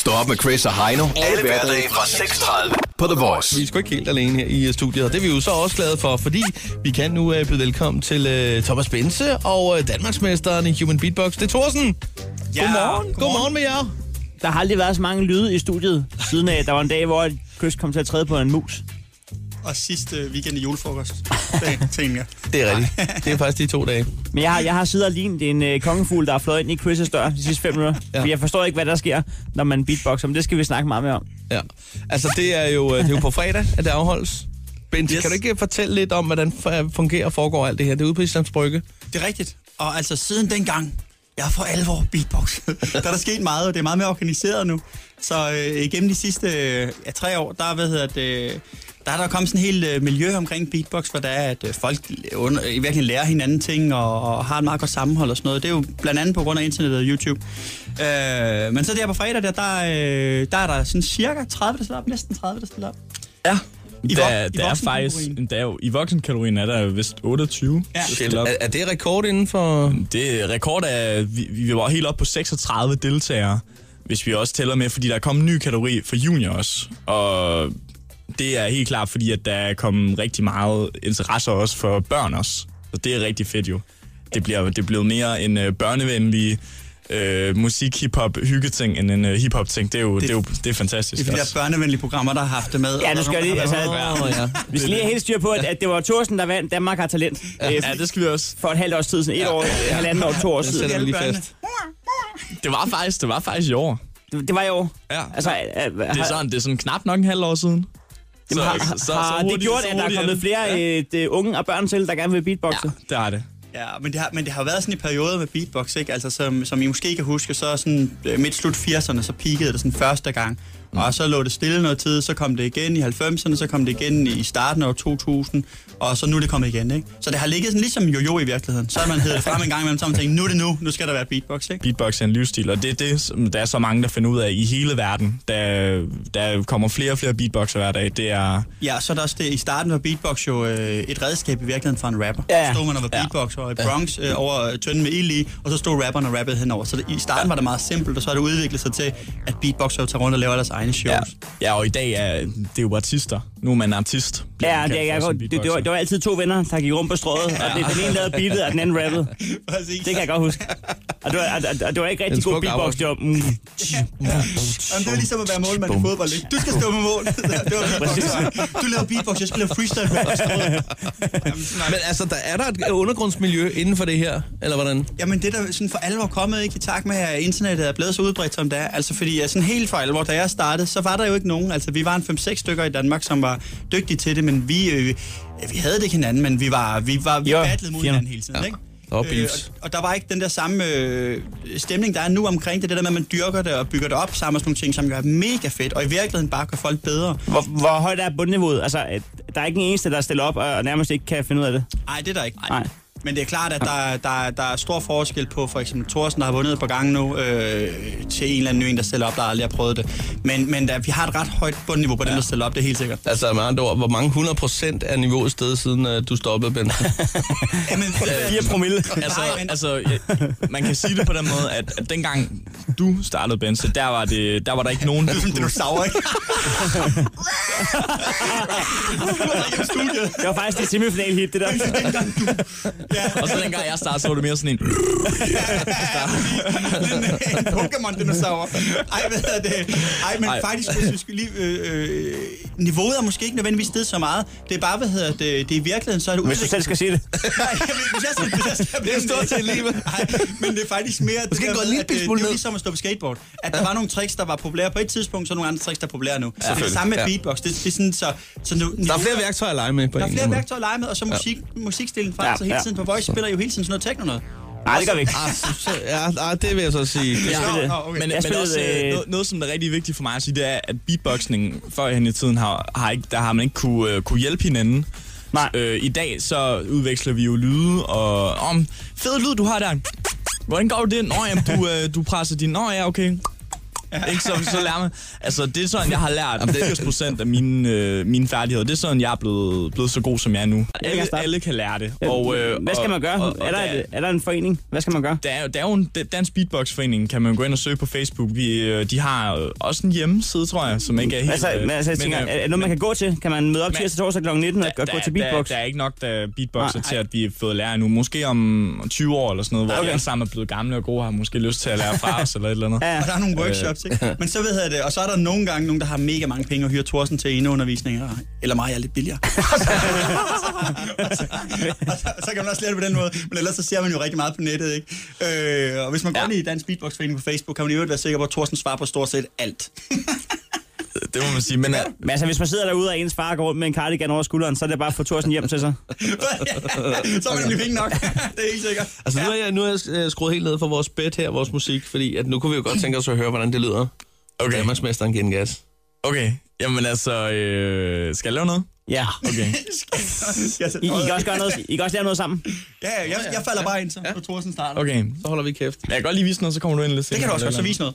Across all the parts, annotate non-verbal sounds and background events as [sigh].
Stå op med Chris og Heino. Alle hverdage fra 6.30 på The Voice. Vi er sgu ikke helt alene her i øh, studiet, og det er vi jo så også glade for, fordi vi kan nu uh, byde velkommen til uh, Thomas Bense og uh, Danmarksmesteren i Human Beatbox. Det er Thorsen. Ja, Godmorgen. Godmorgen med jer. Der har aldrig været så mange lyde i studiet, siden af, der var en dag, hvor Chris kom til at træde på en mus. Og sidste weekend i julefrokost. Det tænker jeg. Det er rigtigt. Det er faktisk de to dage. Men jeg har, jeg har siddet og lignet en øh, kongefugl, der er fløjet ind i Chris' dør de sidste fem minutter. Ja. For jeg forstår ikke, hvad der sker, når man beatboxer, men det skal vi snakke meget mere om. Ja. Altså, det er jo, øh, det er jo på fredag, at det afholdes. Bente, yes. Kan du ikke fortælle lidt om, hvordan f- fungerer og foregår alt det her? Det er ude på Islands Brygge. Det er rigtigt. Og altså siden dengang, jeg er for alvor beatbox. [laughs] der er der sket meget, og det er meget mere organiseret nu. Så øh, igennem de sidste øh, ja, tre år, der, hvad hedder det, der er der kommet sådan en helt øh, miljø omkring beatbox, hvor der er, at øh, folk under, i virkelig lærer hinanden ting og, og har et meget godt sammenhold og sådan noget. Det er jo blandt andet på grund af internet og YouTube. Øh, men så der på fredag, der, der, øh, der er der sådan cirka 30, der stiller op. Næsten 30, der stiller op. Ja. I der, i der er faktisk, der er jo, i voksenkategorien er der vist 28. Ja. der Shit, er, er det rekord inden for... Det er rekord af, vi, vi var helt op på 36 deltagere, hvis vi også tæller med, fordi der er kommet en ny kategori for junior også. Og det er helt klart, fordi at der er kommet rigtig meget interesse også for børn også. Så det er rigtig fedt jo. Det bliver, det bliver mere en øh, børnevenlig øh, musik, hiphop, hyggeting, end en øh, hiphop ting. Det er jo, det, det, er jo det er fantastisk Det er de der børnevenlige programmer, der har haft det med. Ja, nu der skal er jeg lige, altså, ja. vi skal lige have helt styr på, at, at det var Thorsten, der vandt Danmark har talent. Ja, Ja, det skal vi også. For et halvt års tid siden. Et år, halvanden år, to år Den siden. sætter vi lige fast. Det var faktisk, det var faktisk i år. Det, det var i år. Ja. Altså, øh, Det er sådan, det er sådan knap nok en halv år siden. Jamen, har, har, har det hurtigt- gjort, så at der er kommet det. flere Ja. øh, det, unge og børn til, der gerne vil beatboxe? Ja, det er det. Ja, men det, har, men det har været sådan i perioder med beatbox, ikke? Altså, som, som I måske kan huske, så sådan øh, midt slut 80'erne, så peakede det sådan første gang. Mm. Og så lå det stille noget tid, så kom det igen i 90'erne, så kom det igen i starten af 2000, og så nu er det kommet igen, ikke? Så det har ligget sådan ligesom jojo i virkeligheden. Så har man heddet frem en gang imellem, så man tænkt, nu er det nu, nu skal der være beatbox, ikke? Beatbox er en livsstil, og det er det, der er så mange, der finder ud af i hele verden. Der, der kommer flere og flere beatboxer hver dag. Det er... Ja, så er der også det, i starten var beatbox jo øh, et redskab i virkeligheden for en rapper. Ja. Så stod man og var beatboxer og i Bronx øh, over øh, tønden med ild i, og så stod rapperen og rappede henover. Så det, i starten var det meget simpelt, og så har det udviklet sig til, at beatboxer tager rundt og laver deres egne shows. Ja, ja og i dag er det er jo artister. Nu er man artist. Ja, det, jeg, som det, det, var, det var altid to venner, der gik rundt på strået, og det, den ene lavede beatet, og den anden rappede. [laughs] Præcis. Det kan jeg godt huske. Og det var, og, og, det var ikke rigtig god beatbox, det var... Mm, Jamen, det er ligesom at være målmand i fodbold, ikke? Du skal stå med mål. [laughs] det var beatbox. Du laver beatbox, jeg skal lave freestyle rap. Men altså, der er der et undergrundsmiljø inden for det her, eller hvordan? Jamen det er der sådan for alvor kommet ikke i takt med, at internettet er blevet så udbredt som det er. Altså fordi ja, sådan helt for alvor, da jeg startede, så var der jo ikke nogen. Altså vi var en 5-6 stykker i Danmark, som var dygtige til det, men vi, øh, ja, vi havde det ikke hinanden, men vi var, vi var vi Jo, battlede mod hinanden hele tiden, Ja. ikke? Var beefs. og, og, der var ikke den der samme øh, stemning, der er nu omkring det. Det der med, at man dyrker det og bygger det op sammen og sådan nogle ting, som er mega fedt, og i virkeligheden bare gør folk bedre. hvor, hvor højt er bundniveauet? Altså, at der er ikke en eneste, der stiller op og nærmest ikke kan finde ud af det. Nej, det er der ikke. Nej. Men det er klart, at der, der, der er stor forskel på for eksempel Thorsen, der har vundet et par gange nu, øh, til en eller anden ny en, der stiller op, der aldrig har prøvet det. Men, men der, vi har et ret højt bundniveau på ja. dem, der stiller op, det er helt sikkert. Altså, med andre ord, hvor mange 100 procent er niveauet sted, siden uh, du stoppede, Ben? [laughs] Jamen, 4 promille. [laughs] Altså, altså ja, man kan sige det på den måde, at, at dengang du startede, Bense, der var, det, der var der ikke nogen, det er [laughs] dinosaurer, ikke? Det var faktisk det semifinal hit, det der. Ja, Og så dengang jeg startede, så var det mere sådan en... en Pokémon-dinosaur. Ej, hvad hedder det? Ej, men Ej. Faktisk, hvis vi skulle lige... Øh, øh, niveauet er måske ikke nødvendigvis stedet så meget. Det er bare, hvad hedder det, det er i virkeligheden, så er det Hvis du selv skal sige det. [laughs] Nej, hvis jeg skal, hvis jeg skal Det er stort til livet. Nej, men det er faktisk mere... Måske det gå der med, lille at det, smule det er ligesom at stå på skateboard. At der var nogle tricks, der var populære på et tidspunkt, så er nogle andre tricks, der er populære nu. Så det er det samme med Ja. beatbox. Det, det er sådan, så, så nu, Der er flere værktøjer at lege med på der er en flere værktøjer at lege med, og så musik, musikstilen faktisk Ja, ja, hele ja. tiden på Voice spiller jo hele tiden sådan noget techno noget. Nej, det gør vi ikke. Ah, Ja, nej, det vil jeg så sige. Jeg spillede, Nå, okay. Men, Jeg men spillede, også øh, øh, noget, noget, som er rigtig vigtigt for mig at sige, det er, at beatboxning førhen i tiden har, har ikke, der har man ikke kunne, øh, kunne hjælpe hinanden. Nej. Øh, I dag så udveksler vi jo lyde, og om fed lyd du har der. Hvordan går det? Nå, jamen, du, øh, du presser din... Nå, ja, okay. [laughs] Ikke? Så, så lærer man, altså, det er sådan, jeg har lært 80 procent af mine, øh, mine færdigheder. Det er sådan, jeg er blevet, blevet så god, som jeg er nu. Alle, alle kan lære det. Og, øh, Hvad skal og- man gøre? Og, og, er, der, er der en forening? Hvad skal man gøre? der, er, jo- der er jo en Dansk Beatbox-forening, kan man gå ind og søge på Facebook. Vi, øh, de har øh, også en hjemmeside, tror jeg, som ikke er helt... Altså, øh, men, altså, jeg tænker, øh, er det noget, man kan gå til? Kan man møde op Men- tirsdag torsdag kl. 19 og, og gå til beatbox? Der, der er ikke nok der beatboxer Nej. til, at vi har fået lære nu. Måske om 20 år eller sådan noget, hvor Okay. vi alle sammen er blevet gamle og gode, har måske lyst til at lære fra os eller et eller andet. Ja, Og der er nogle workshops, ikke? Men så ved jeg det, og så er der nogle gange nogen, der har mega mange penge og hyrer Thorsten til eneundervisninger, eller mig er lidt billigere. [laughs] og, så, og, så, kan man også lære det på den måde, men ellers så ser man jo rigtig meget på nettet, ikke? Øh, og hvis man går Ja. ind i Dansk Beatbox-forening på Facebook, kan man i øvrigt være sikker på, at Thorsten svarer på stort set alt. [laughs] Det må man sige. Men, øh, Men altså, hvis man sidder derude, og ens far går rundt med en cardigan over skulderen, så er det bare at få Thorsten hjem til sig. [laughs] så er man nemlig penge nok. [laughs] det er helt sikkert. Altså, nu har jeg, nu har jeg øh, skruet helt ned for vores bed her, vores musik, fordi at nu kunne vi jo godt tænke os at høre, hvordan det lyder. okay. Danmarksmesteren giver gas. okay. Jamen altså, øh, skal jeg lave noget? Ja. Okay. [laughs] I, I, kan også gøre noget, I kan også lave noget sammen. ja, ja, jeg, jeg falder bare ind, så ja. Thorsten starter. Okay. Så holder vi kæft. Jeg kan godt lige vise noget, så kommer du ind lidt Det kan du også godt, så vise noget.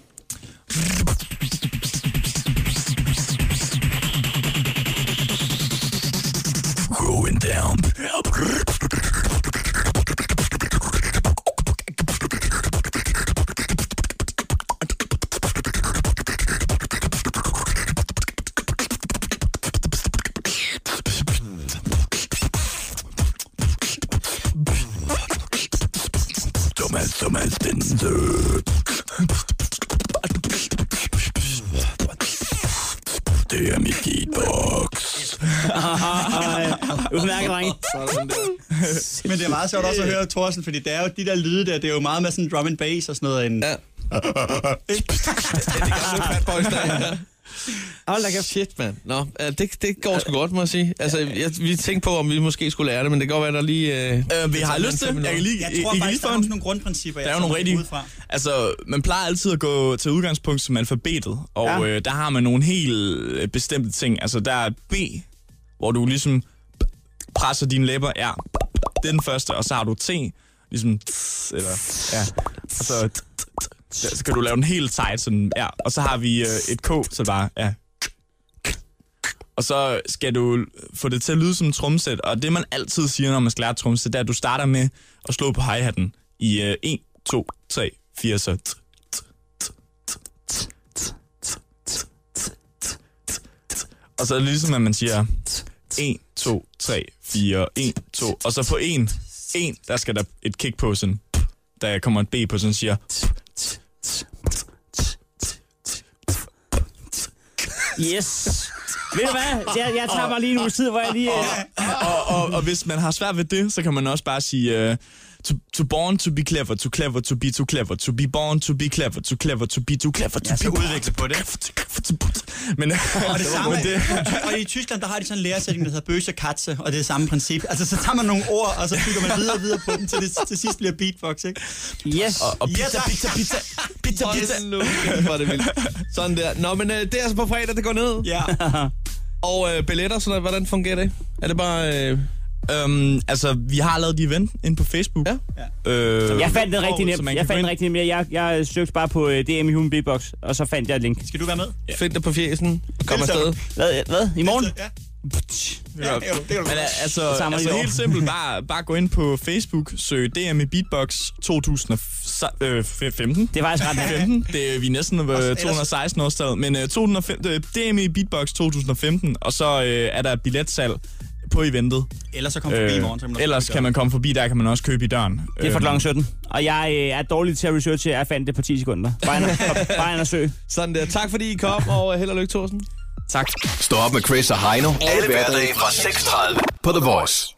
T'es un Udmærket, [laughs] drenge. [laughs] Men det er meget sjovt også at høre Thorsten, fordi det er jo de der lyde der, det er jo meget med sådan drum and bass og sådan noget. En, Ja. [laughs] Hold da kæft. Shit, mand. Nå, det, det går sgu godt, må jeg sige. Altså, jeg, vi tænkte på, om vi måske skulle lære det, men det kan godt være, der lige... Øh, Øh, vi har lyst til. Jeg kan lige, Jeg tror I faktisk, der er nogle, nogle grundprincipper, Der er nogle tager rigtig... ud fra. Altså, man plejer altid at gå til udgangspunkt som alfabetet, og Ja. ja. øh, der har man nogle helt øh, bestemte ting. Altså, der er B, hvor du ligesom presser dine læber, ja, er den første, og så har du T, ligesom, tss, eller, ja, og så, t, så kan du lave en helt tight, sådan, ja, og så har vi øh, et K, så bare, ja, og så skal du få det til at lyde som et trumsæt, og det man altid siger, når man skal lære trumsæt, det er, at du starter med at slå på hi-hatten i øh, 1, 2, 3, 4, så t, og så er det ligesom, at man siger, 1, 2, 3, 4, 1, 2. Og så på 1, 1, der skal der et kick på sådan. Der kommer et B på sådan, siger... Yes. Ved du hvad? Jeg, jeg tager mig lige en uge tid, hvor jeg lige... øh, og, og, og hvis man har svært ved det, så kan man også bare sige... Uh, to, to born to be clever, to clever to be too clever, to be born to be clever, to clever to be too clever, to be udvikle på det. Men, Og det samme, det, og i Tyskland, der har de sådan en læresætning, der hedder bøse katse, og det er samme princip. Altså, så tager man nogle ord, og så bygger man videre og videre på dem, til det til sidst bliver beatbox, ikke? Yes. og, og pizza, tak. pizza, pizza, pizza, pizza. Hvor er det vildt. Sådan der. Nå, men øh, det er altså på fredag, det går ned. Ja. Og øh, billetter, sådan, noget, hvordan fungerer det? Er det bare... Øh, Øhm, altså, vi har lavet de event ind på Facebook. Ja. Øh, Jeg fandt hvor- rigtig nemt. Jeg fandt ind- rigtig nemt. Jeg, jeg søgte bare på øh, DM i Human Beatbox, og så fandt jeg et link. Skal du være med? Find det på fjesen og kom afsted. Hvad? hvad? I morgen? Ja. Ja, jo, det Men godt. øh, altså, samler altså helt simpelt, [laughs] bare, bare gå ind på Facebook, søg DM i Beatbox 2015. Det er faktisk ret nemt. 15. Det er, vi er næsten øh, ellers- 216 årstal, men øh, 2005, øh, DM i Beatbox 2015, og så øh, er der billetsalg på eventet. Ellers så kom forbi i morgen. Så Øh, man ellers kan man komme forbi, der kan man også købe i døren. Det er fra Øh, kl. 17. Og jeg øh, er dårlig til at researche. Jeg fandt det på 10 sekunder. Bare og, [laughs] bare søg. Sådan der. Tak fordi I kom, og øh, held og lykke, Thorsten. Tak. Stå op med Chris og Heino. Alle hverdage fra 6.30 på The Voice.